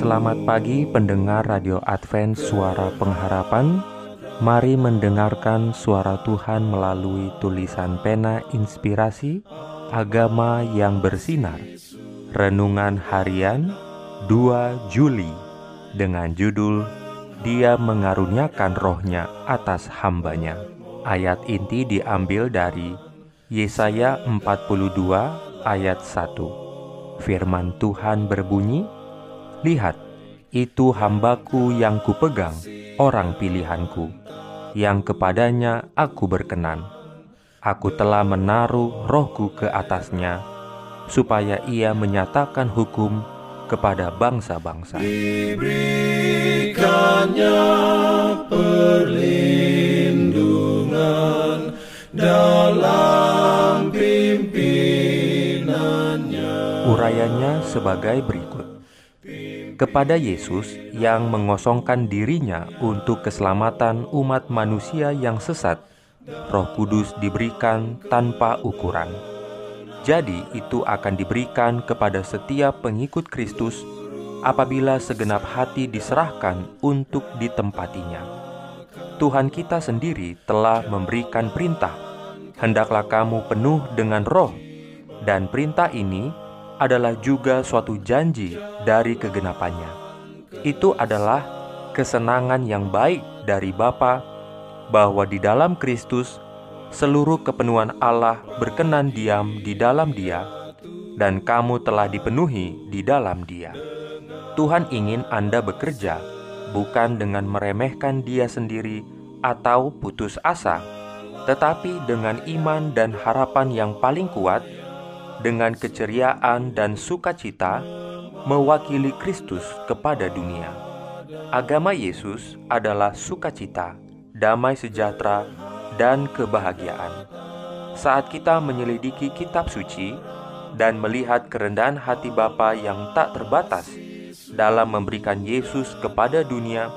Selamat pagi pendengar Radio Advent Suara Pengharapan. Mari mendengarkan suara Tuhan melalui tulisan pena inspirasi Agama yang bersinar. Renungan harian 2 Juli. Dengan judul Dia mengaruniakan rohnya atas hambanya. Ayat inti diambil dari Yesaya 42 ayat 1 Firman Tuhan berbunyi, Lihat, itu hambaku yang kupegang, orang pilihanku, yang kepadanya aku berkenan. Aku telah menaruh rohku ke atasnya, supaya ia menyatakan hukum kepada bangsa-bangsa. Diberikannya perlindungan dalam pimpinannya. Urayanya sebagai berikut kepada Yesus yang mengosongkan dirinya untuk keselamatan umat manusia yang sesat, Roh Kudus diberikan tanpa ukuran. Jadi, itu akan diberikan kepada setiap pengikut Kristus apabila segenap hati diserahkan untuk ditempatinya. Tuhan kita sendiri telah memberikan perintah, "Hendaklah kamu penuh dengan Roh," dan perintah ini adalah juga suatu janji dari kegenapannya. Itu adalah kesenangan yang baik dari Bapa bahwa di dalam Kristus seluruh kepenuhan Allah berkenan diam di dalam Dia dan kamu telah dipenuhi di dalam Dia. Tuhan ingin Anda bekerja bukan dengan meremehkan Dia sendiri atau putus asa, tetapi dengan iman dan harapan yang paling kuat dengan keceriaan dan sukacita mewakili Kristus kepada dunia. Agama Yesus adalah sukacita, damai sejahtera, dan kebahagiaan. Saat kita menyelidiki kitab suci dan melihat kerendahan hati Bapa yang tak terbatas dalam memberikan Yesus kepada dunia,